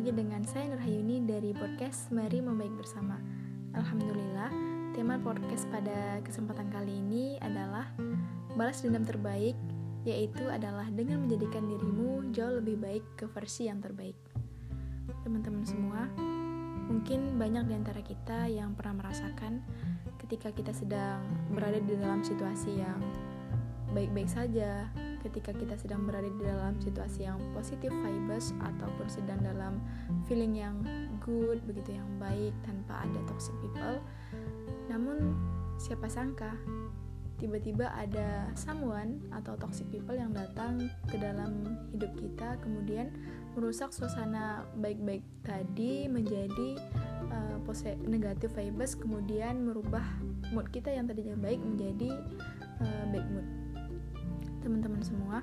lagi dengan saya Nurhayuni dari podcast Mari Membaik Bersama. Alhamdulillah, tema podcast pada kesempatan kali ini adalah balas dendam terbaik, yaitu adalah dengan menjadikan dirimu jauh lebih baik ke versi yang terbaik. Teman-teman semua, mungkin banyak di antara kita yang pernah merasakan ketika kita sedang berada di dalam situasi yang baik-baik saja, ketika kita sedang berada di dalam situasi yang positif vibes ataupun sedang dalam feeling yang good begitu yang baik tanpa ada toxic people. Namun siapa sangka tiba-tiba ada someone atau toxic people yang datang ke dalam hidup kita kemudian merusak suasana baik-baik tadi menjadi uh, negatif vibes kemudian merubah mood kita yang tadinya baik menjadi uh, bad mood teman-teman semua,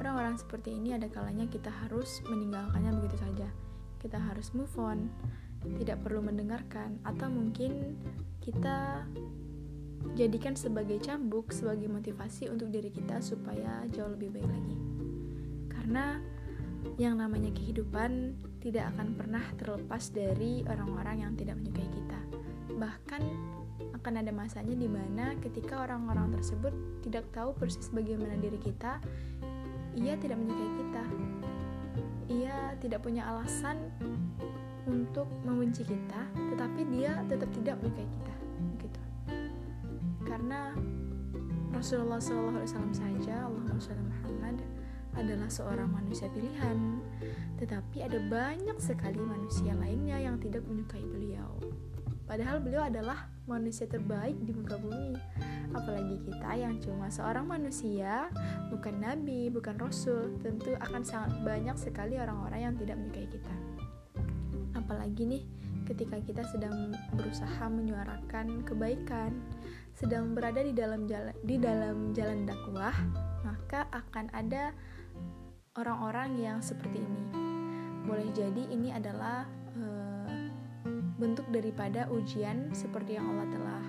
orang-orang seperti ini ada kalanya kita harus meninggalkannya begitu saja. Kita harus move on, tidak perlu mendengarkan, atau mungkin kita jadikan sebagai cambuk, sebagai motivasi untuk diri kita supaya jauh lebih baik lagi. Karena yang namanya kehidupan tidak akan pernah terlepas dari orang-orang yang tidak menyukai kita. Bahkan akan ada masanya di mana ketika orang-orang tersebut tidak tahu persis bagaimana diri kita, ia tidak menyukai kita. Ia tidak punya alasan untuk membenci kita, tetapi dia tetap tidak menyukai kita. Begitu. Karena Rasulullah SAW saja, sholli Muhammad adalah seorang manusia pilihan, tetapi ada banyak sekali manusia lainnya yang tidak menyukai beliau. Padahal beliau adalah manusia terbaik di muka bumi. Apalagi kita yang cuma seorang manusia, bukan nabi, bukan rasul, tentu akan sangat banyak sekali orang-orang yang tidak menyukai kita. Apalagi nih, ketika kita sedang berusaha menyuarakan kebaikan, sedang berada di dalam jalan di dalam jalan dakwah, maka akan ada orang-orang yang seperti ini. Boleh jadi ini adalah bentuk daripada ujian seperti yang Allah telah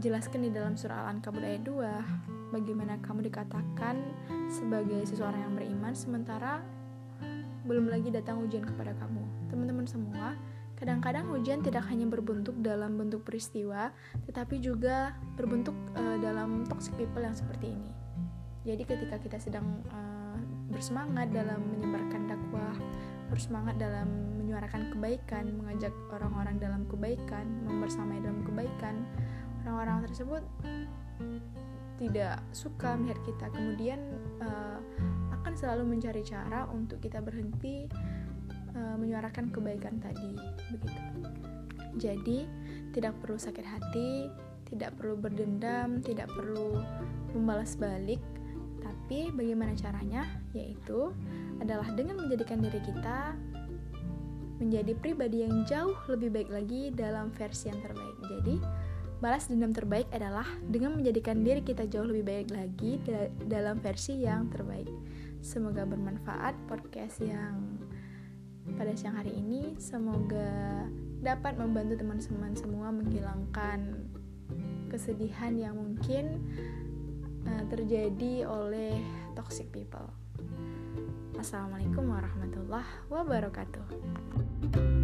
jelaskan di dalam surah Al-Ankabut ayat 2 bagaimana kamu dikatakan sebagai seseorang yang beriman sementara belum lagi datang ujian kepada kamu. Teman-teman semua kadang-kadang ujian tidak hanya berbentuk dalam bentuk peristiwa tetapi juga berbentuk uh, dalam toxic people yang seperti ini. Jadi ketika kita sedang uh, bersemangat dalam menyebarkan dakwah bersemangat dalam menyuarakan kebaikan, mengajak orang-orang dalam kebaikan, membersamai dalam kebaikan. Orang-orang tersebut tidak suka melihat kita, kemudian uh, akan selalu mencari cara untuk kita berhenti uh, menyuarakan kebaikan tadi, begitu. Jadi, tidak perlu sakit hati, tidak perlu berdendam, tidak perlu membalas balik, tapi bagaimana caranya? Yaitu adalah dengan menjadikan diri kita menjadi pribadi yang jauh lebih baik lagi dalam versi yang terbaik. Jadi, balas dendam terbaik adalah dengan menjadikan diri kita jauh lebih baik lagi da dalam versi yang terbaik. Semoga bermanfaat podcast yang pada siang hari ini. Semoga dapat membantu teman-teman semua menghilangkan kesedihan yang mungkin uh, terjadi oleh toxic people. Assalamualaikum warahmatullahi wabarakatuh.